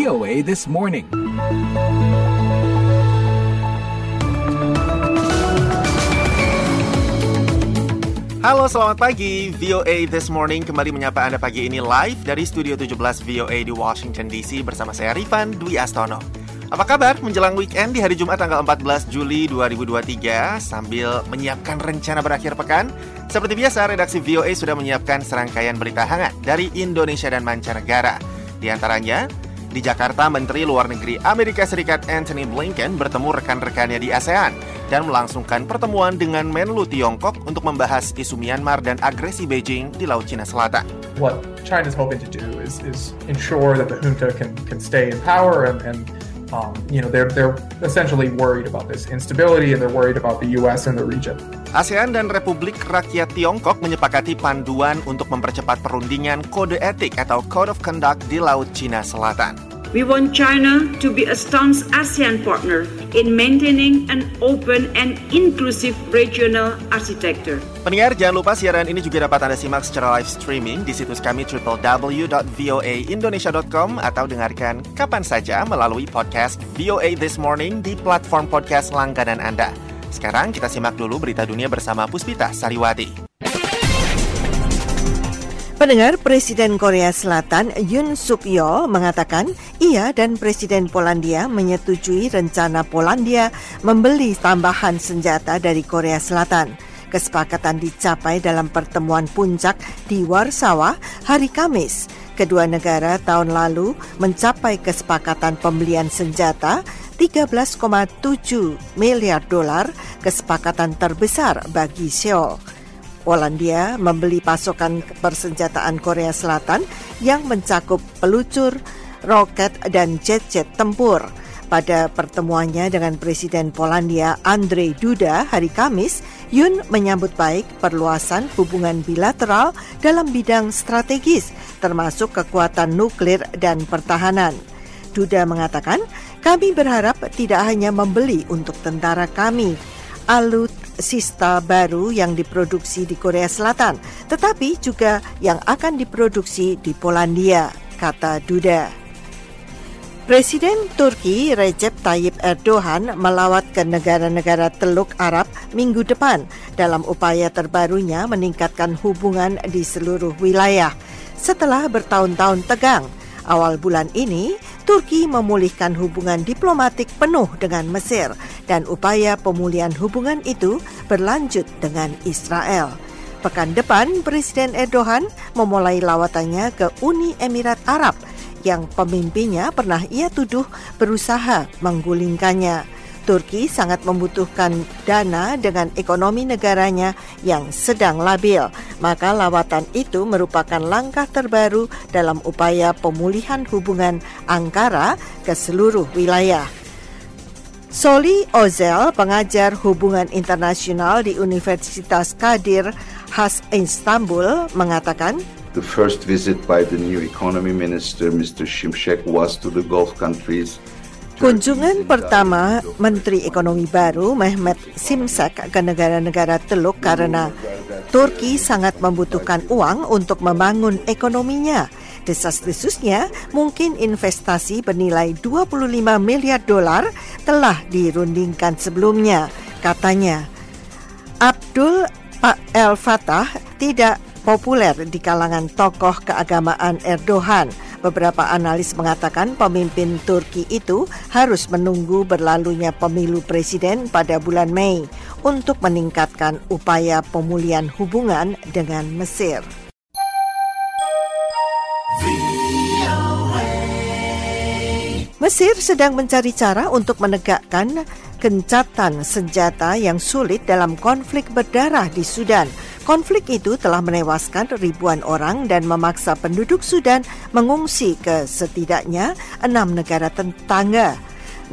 VOA This Morning. Halo, selamat pagi. VOA This Morning kembali menyapa Anda pagi ini live dari Studio 17 VOA di Washington DC bersama saya Rifan Dwi Astono. Apa kabar menjelang weekend di hari Jumat tanggal 14 Juli 2023 sambil menyiapkan rencana berakhir pekan? Seperti biasa, redaksi VOA sudah menyiapkan serangkaian berita hangat dari Indonesia dan mancanegara. Di antaranya, di Jakarta, Menteri Luar Negeri Amerika Serikat Anthony Blinken bertemu rekan-rekannya di ASEAN dan melangsungkan pertemuan dengan Menlu Tiongkok untuk membahas isu Myanmar dan agresi Beijing di Laut Cina Selatan. What China's hoping to do is, is ensure that the junta can, can stay in power and, and um, you know, they're, they're essentially worried about this instability and they're worried about the U.S. and the region. ASEAN dan Republik Rakyat Tiongkok menyepakati panduan untuk mempercepat perundingan kode etik atau Code of Conduct di Laut Cina Selatan. We want China to be a staunch ASEAN partner in maintaining an open and inclusive regional architecture. Pendengar, jangan lupa siaran ini juga dapat Anda simak secara live streaming di situs kami www.voaindonesia.com atau dengarkan kapan saja melalui podcast VOA This Morning di platform podcast langganan Anda. Sekarang kita simak dulu berita dunia bersama Puspita Sariwati. Pendengar Presiden Korea Selatan Yoon Suk Yeol mengatakan ia dan Presiden Polandia menyetujui rencana Polandia membeli tambahan senjata dari Korea Selatan. Kesepakatan dicapai dalam pertemuan puncak di Warsawa hari Kamis. Kedua negara tahun lalu mencapai kesepakatan pembelian senjata 13,7 miliar dolar, kesepakatan terbesar bagi Seoul. Polandia membeli pasokan persenjataan Korea Selatan yang mencakup peluncur, roket, dan jet-jet tempur. Pada pertemuannya dengan Presiden Polandia Andrzej Duda hari Kamis, Yun menyambut baik perluasan hubungan bilateral dalam bidang strategis, termasuk kekuatan nuklir dan pertahanan. Duda mengatakan, kami berharap tidak hanya membeli untuk tentara kami, alutsista baru yang diproduksi di Korea Selatan, tetapi juga yang akan diproduksi di Polandia, kata Duda. Presiden Turki Recep Tayyip Erdogan melawat ke negara-negara Teluk Arab minggu depan dalam upaya terbarunya meningkatkan hubungan di seluruh wilayah. Setelah bertahun-tahun tegang, awal bulan ini Turki memulihkan hubungan diplomatik penuh dengan Mesir dan upaya pemulihan hubungan itu berlanjut dengan Israel. Pekan depan, Presiden Erdogan memulai lawatannya ke Uni Emirat Arab yang pemimpinnya pernah ia tuduh berusaha menggulingkannya. Turki sangat membutuhkan dana dengan ekonomi negaranya yang sedang labil. Maka lawatan itu merupakan langkah terbaru dalam upaya pemulihan hubungan Ankara ke seluruh wilayah. Soli Ozel, pengajar hubungan internasional di Universitas Kadir Has Istanbul, mengatakan, The first visit by the new economy minister, Mr. Shimshek, was to the Gulf countries. Kunjungan pertama Menteri Ekonomi baru Mehmet Simsek ke negara-negara Teluk karena Turki sangat membutuhkan uang untuk membangun ekonominya. Desas-desusnya mungkin investasi bernilai 25 miliar dolar telah dirundingkan sebelumnya, katanya. Abdul El Fattah tidak populer di kalangan tokoh keagamaan Erdogan. Beberapa analis mengatakan pemimpin Turki itu harus menunggu berlalunya pemilu presiden pada bulan Mei untuk meningkatkan upaya pemulihan hubungan dengan Mesir. Mesir sedang mencari cara untuk menegakkan gencatan senjata yang sulit dalam konflik berdarah di Sudan. Konflik itu telah menewaskan ribuan orang dan memaksa penduduk Sudan mengungsi ke setidaknya enam negara tetangga.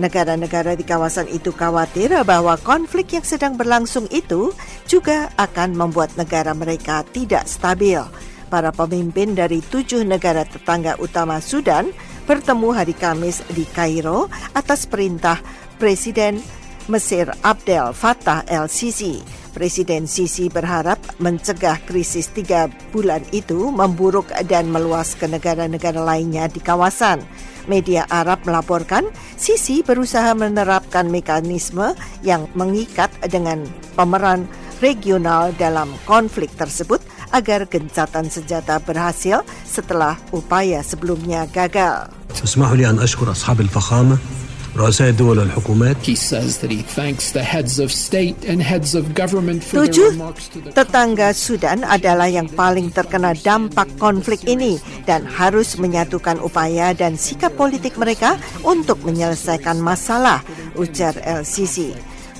Negara-negara di kawasan itu khawatir bahwa konflik yang sedang berlangsung itu juga akan membuat negara mereka tidak stabil. Para pemimpin dari tujuh negara tetangga utama Sudan bertemu hari Kamis di Kairo atas perintah Presiden Mesir Abdel Fattah el-Sisi. Presiden Sisi berharap mencegah krisis tiga bulan itu memburuk dan meluas ke negara-negara lainnya di kawasan. Media Arab melaporkan Sisi berusaha menerapkan mekanisme yang mengikat dengan pemeran regional dalam konflik tersebut agar gencatan senjata berhasil setelah upaya sebelumnya gagal. اسمحوا لي أن أشكر أصحاب الفخامة رؤساء الدول والحكومات He says that he thanks the heads of state and heads of government for their Tujuh remarks to the tetangga Sudan adalah yang paling terkena dampak konflik ini dan harus menyatukan upaya dan sikap politik mereka untuk menyelesaikan masalah, ujar LCC.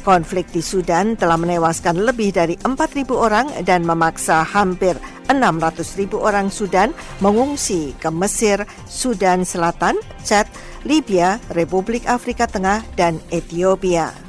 Konflik di Sudan telah menewaskan lebih dari 4.000 orang dan memaksa hampir 600.000 orang Sudan mengungsi ke Mesir, Sudan Selatan, Chad, Libya, Republik Afrika Tengah, dan Ethiopia.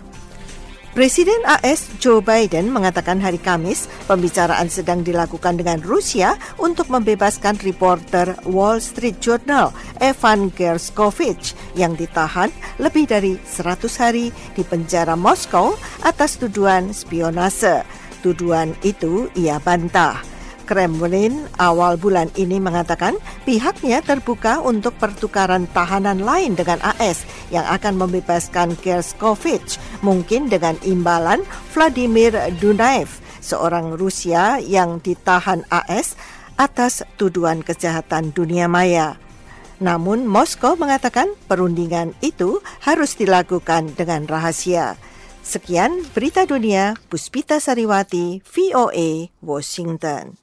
Presiden AS Joe Biden mengatakan hari Kamis pembicaraan sedang dilakukan dengan Rusia untuk membebaskan reporter Wall Street Journal Evan Gershkovich yang ditahan lebih dari 100 hari di penjara Moskow atas tuduhan spionase. Tuduhan itu ia bantah. Kremlin awal bulan ini mengatakan pihaknya terbuka untuk pertukaran tahanan lain dengan AS yang akan membebaskan Gerskovich, mungkin dengan imbalan Vladimir Dunaev, seorang Rusia yang ditahan AS atas tuduhan kejahatan dunia maya. Namun Moskow mengatakan perundingan itu harus dilakukan dengan rahasia. Sekian berita dunia, Puspita Sariwati, VOA, Washington.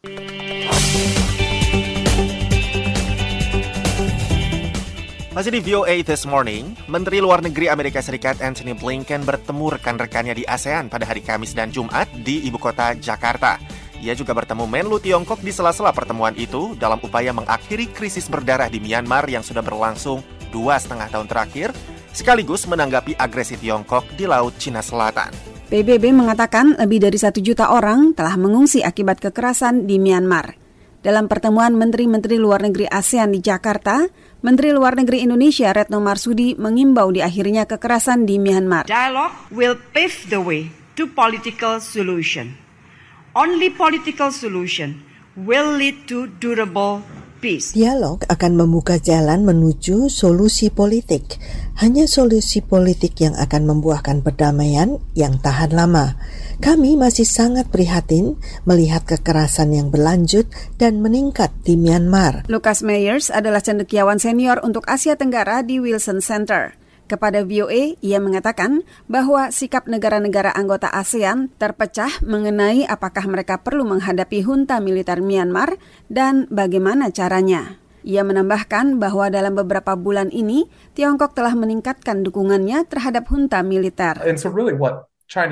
Masih di VOA This Morning, Menteri Luar Negeri Amerika Serikat Anthony Blinken bertemu rekan-rekannya di ASEAN pada hari Kamis dan Jumat di ibu kota Jakarta. Ia juga bertemu Menlu Tiongkok di sela-sela pertemuan itu dalam upaya mengakhiri krisis berdarah di Myanmar yang sudah berlangsung dua setengah tahun terakhir, sekaligus menanggapi agresi Tiongkok di Laut Cina Selatan. PBB mengatakan lebih dari satu juta orang telah mengungsi akibat kekerasan di Myanmar. Dalam pertemuan Menteri-Menteri Luar Negeri ASEAN di Jakarta, Menteri Luar Negeri Indonesia Retno Marsudi mengimbau di akhirnya kekerasan di Myanmar. Dialogue will pave the way to political solution. Only political solution will lead to durable. Dialog akan membuka jalan menuju solusi politik. Hanya solusi politik yang akan membuahkan perdamaian yang tahan lama. Kami masih sangat prihatin melihat kekerasan yang berlanjut dan meningkat di Myanmar. Lucas Meyers adalah cendekiawan senior untuk Asia Tenggara di Wilson Center. Kepada VOA, ia mengatakan bahwa sikap negara-negara anggota ASEAN terpecah mengenai apakah mereka perlu menghadapi junta militer Myanmar dan bagaimana caranya. Ia menambahkan bahwa dalam beberapa bulan ini, Tiongkok telah meningkatkan dukungannya terhadap junta militer. And so,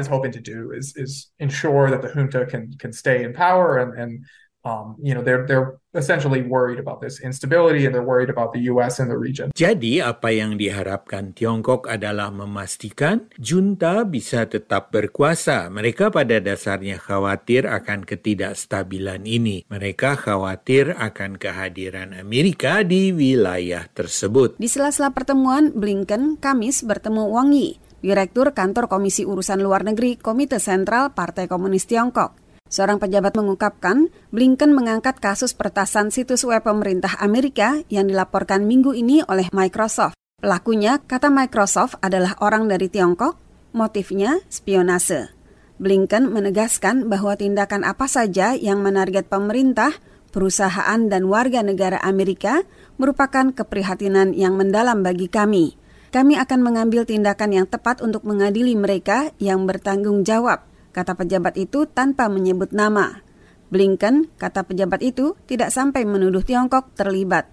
hoping to do is is ensure that the junta can can stay in power and and um, you know they're they're essentially worried about this instability and they're worried about the U.S. in the region. Jadi apa yang diharapkan Tiongkok adalah memastikan junta bisa tetap berkuasa. Mereka pada dasarnya khawatir akan ketidakstabilan ini. Mereka khawatir akan kehadiran Amerika di wilayah tersebut. Di sela-sela pertemuan, Blinken Kamis bertemu Wang Yi, Direktur Kantor Komisi Urusan Luar Negeri Komite Sentral Partai Komunis Tiongkok. Seorang pejabat mengungkapkan, Blinken mengangkat kasus peretasan situs web pemerintah Amerika yang dilaporkan minggu ini oleh Microsoft. Pelakunya, kata Microsoft, adalah orang dari Tiongkok, motifnya spionase. Blinken menegaskan bahwa tindakan apa saja yang menarget pemerintah, perusahaan, dan warga negara Amerika merupakan keprihatinan yang mendalam bagi kami. Kami akan mengambil tindakan yang tepat untuk mengadili mereka yang bertanggung jawab, kata pejabat itu tanpa menyebut nama. Blinken, kata pejabat itu, tidak sampai menuduh Tiongkok terlibat.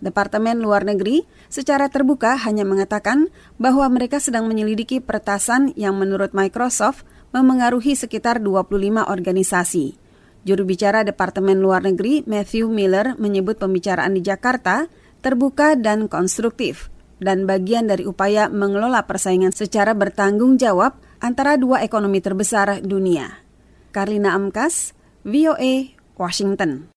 Departemen Luar Negeri secara terbuka hanya mengatakan bahwa mereka sedang menyelidiki peretasan yang menurut Microsoft memengaruhi sekitar 25 organisasi. Juru bicara Departemen Luar Negeri Matthew Miller menyebut pembicaraan di Jakarta terbuka dan konstruktif dan bagian dari upaya mengelola persaingan secara bertanggung jawab antara dua ekonomi terbesar dunia. Karlina Amkas, VOA, Washington.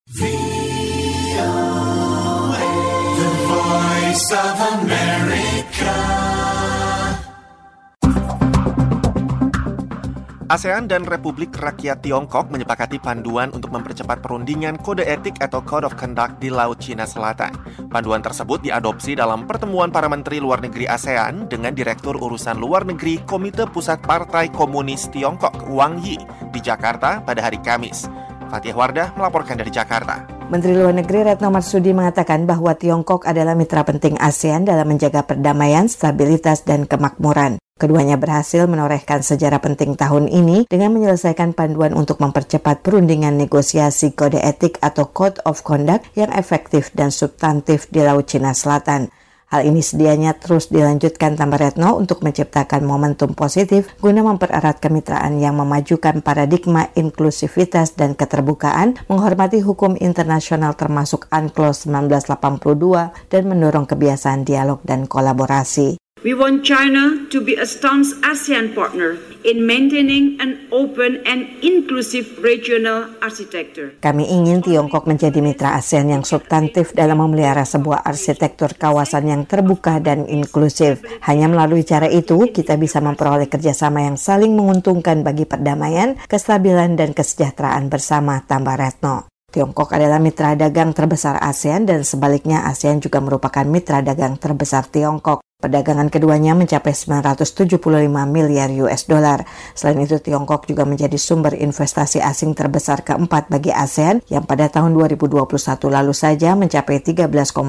ASEAN dan Republik Rakyat Tiongkok menyepakati panduan untuk mempercepat perundingan kode etik atau Code of Conduct di Laut Cina Selatan. Panduan tersebut diadopsi dalam pertemuan para menteri luar negeri ASEAN dengan Direktur Urusan Luar Negeri Komite Pusat Partai Komunis Tiongkok Wang Yi di Jakarta pada hari Kamis. Fatih Wardah melaporkan dari Jakarta. Menteri Luar Negeri Retno Marsudi mengatakan bahwa Tiongkok adalah mitra penting ASEAN dalam menjaga perdamaian, stabilitas, dan kemakmuran. Keduanya berhasil menorehkan sejarah penting tahun ini dengan menyelesaikan panduan untuk mempercepat perundingan negosiasi kode etik atau Code of Conduct yang efektif dan substantif di Laut Cina Selatan. Hal ini sedianya terus dilanjutkan tambah Retno untuk menciptakan momentum positif guna mempererat kemitraan yang memajukan paradigma inklusivitas dan keterbukaan, menghormati hukum internasional termasuk UNCLOS 1982, dan mendorong kebiasaan dialog dan kolaborasi. We want China to be a staunch ASEAN partner in maintaining an open and inclusive regional architecture. Kami ingin Tiongkok menjadi mitra ASEAN yang substantif dalam memelihara sebuah arsitektur kawasan yang terbuka dan inklusif. Hanya melalui cara itu, kita bisa memperoleh kerjasama yang saling menguntungkan bagi perdamaian, kestabilan, dan kesejahteraan bersama, tambah Retno. Tiongkok adalah mitra dagang terbesar ASEAN dan sebaliknya ASEAN juga merupakan mitra dagang terbesar Tiongkok. Perdagangan keduanya mencapai 975 miliar US dollar. Selain itu, Tiongkok juga menjadi sumber investasi asing terbesar keempat bagi ASEAN yang pada tahun 2021 lalu saja mencapai 13,8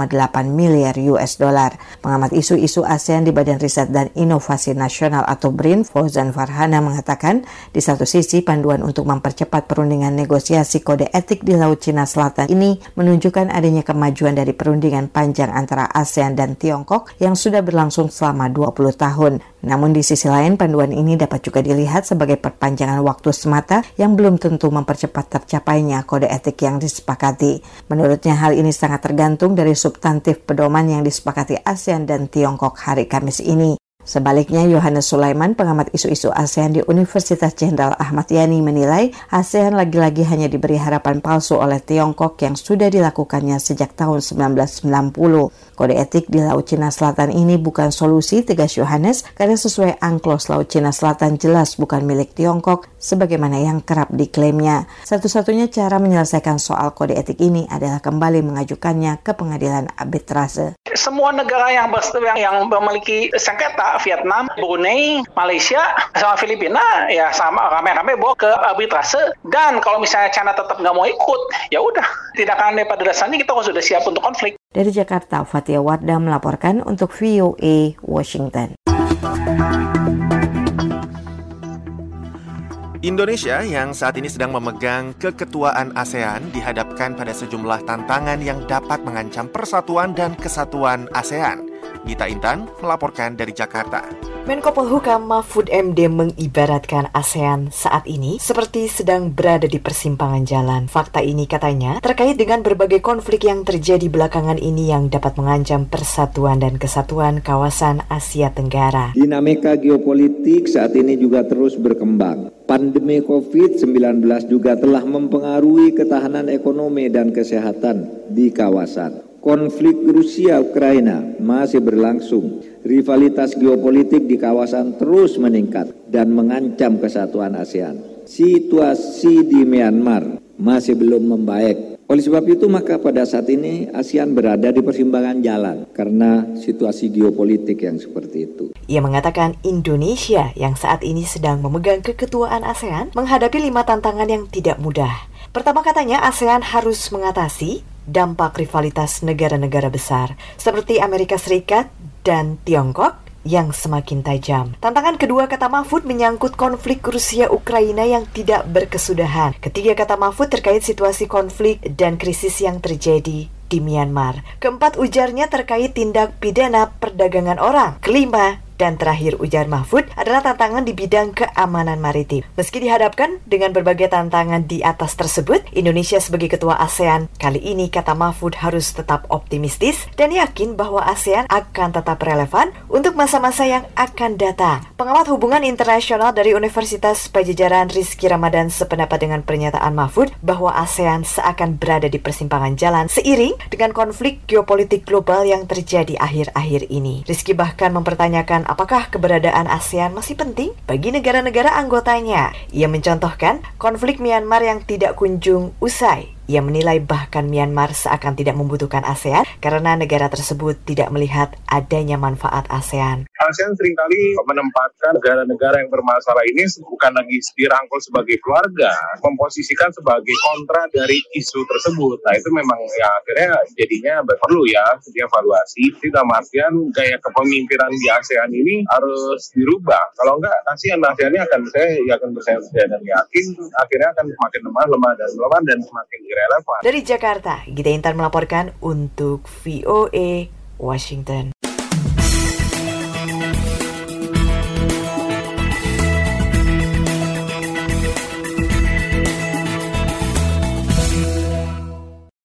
miliar US dollar. Pengamat isu-isu ASEAN di Badan Riset dan Inovasi Nasional atau BRIN, Fauzan Farhana mengatakan, di satu sisi panduan untuk mempercepat perundingan negosiasi kode etik di Laut Cina Selatan ini menunjukkan adanya kemajuan dari perundingan panjang antara ASEAN dan Tiongkok yang sudah berlangsung berlangsung selama 20 tahun. Namun di sisi lain, panduan ini dapat juga dilihat sebagai perpanjangan waktu semata yang belum tentu mempercepat tercapainya kode etik yang disepakati. Menurutnya hal ini sangat tergantung dari substantif pedoman yang disepakati ASEAN dan Tiongkok hari Kamis ini. Sebaliknya, Yohanes Sulaiman, pengamat isu-isu ASEAN di Universitas Jenderal Ahmad Yani menilai ASEAN lagi-lagi hanya diberi harapan palsu oleh Tiongkok yang sudah dilakukannya sejak tahun 1990. Kode etik di Laut Cina Selatan ini bukan solusi, tegas Yohanes, karena sesuai angklos Laut Cina Selatan jelas bukan milik Tiongkok, sebagaimana yang kerap diklaimnya. Satu-satunya cara menyelesaikan soal kode etik ini adalah kembali mengajukannya ke pengadilan arbitrase. Semua negara yang, yang, yang memiliki sengketa Vietnam, Brunei, Malaysia, sama Filipina ya sama rame-rame bawa ke arbitrase dan kalau misalnya China tetap nggak mau ikut ya udah tidak akan pada dasarnya kita sudah siap untuk konflik. Dari Jakarta, Fatia Wardah melaporkan untuk VOA Washington. Indonesia yang saat ini sedang memegang keketuaan ASEAN dihadapkan pada sejumlah tantangan yang dapat mengancam persatuan dan kesatuan ASEAN. Gita Intan melaporkan dari Jakarta. Menko Polhukam Mahfud MD mengibaratkan ASEAN saat ini seperti sedang berada di persimpangan jalan. Fakta ini katanya terkait dengan berbagai konflik yang terjadi belakangan ini yang dapat mengancam persatuan dan kesatuan kawasan Asia Tenggara. Dinamika geopolitik saat ini juga terus berkembang. Pandemi COVID-19 juga telah mempengaruhi ketahanan ekonomi dan kesehatan di kawasan. Konflik Rusia-Ukraina masih berlangsung. Rivalitas geopolitik di kawasan terus meningkat dan mengancam kesatuan ASEAN. Situasi di Myanmar masih belum membaik. Oleh sebab itu maka pada saat ini ASEAN berada di persimpangan jalan karena situasi geopolitik yang seperti itu. Ia mengatakan Indonesia yang saat ini sedang memegang keketuaan ASEAN menghadapi lima tantangan yang tidak mudah. Pertama katanya ASEAN harus mengatasi dampak rivalitas negara-negara besar seperti Amerika Serikat dan Tiongkok yang semakin tajam. Tantangan kedua kata Mahfud menyangkut konflik Rusia-Ukraina yang tidak berkesudahan. Ketiga kata Mahfud terkait situasi konflik dan krisis yang terjadi di Myanmar. Keempat ujarnya terkait tindak pidana perdagangan orang. Kelima, dan terakhir ujar Mahfud adalah tantangan di bidang keamanan maritim. Meski dihadapkan dengan berbagai tantangan di atas tersebut, Indonesia sebagai ketua ASEAN kali ini kata Mahfud harus tetap optimistis dan yakin bahwa ASEAN akan tetap relevan untuk masa-masa yang akan datang. Pengamat hubungan internasional dari Universitas Pajajaran Rizky Ramadan sependapat dengan pernyataan Mahfud bahwa ASEAN seakan berada di persimpangan jalan seiring dengan konflik geopolitik global yang terjadi akhir-akhir ini. Rizky bahkan mempertanyakan apakah keberadaan ASEAN masih penting bagi negara-negara anggotanya? Ia mencontohkan konflik Myanmar yang tidak kunjung usai ia menilai bahkan Myanmar seakan tidak membutuhkan ASEAN karena negara tersebut tidak melihat adanya manfaat ASEAN. ASEAN sering kali menempatkan negara-negara yang bermasalah ini bukan lagi dirangkul sebagai keluarga, memposisikan sebagai kontra dari isu tersebut. Nah itu memang ya akhirnya jadinya perlu ya dievaluasi. Tidak artian gaya kepemimpinan di ASEAN ini harus dirubah. Kalau enggak, ASEAN ASEAN ini akan saya ya akan bersaing dan yakin akhirnya akan semakin lemah, lemah dan lemah dan semakin relevan. Dari Jakarta, Gita Intan melaporkan untuk VOA Washington.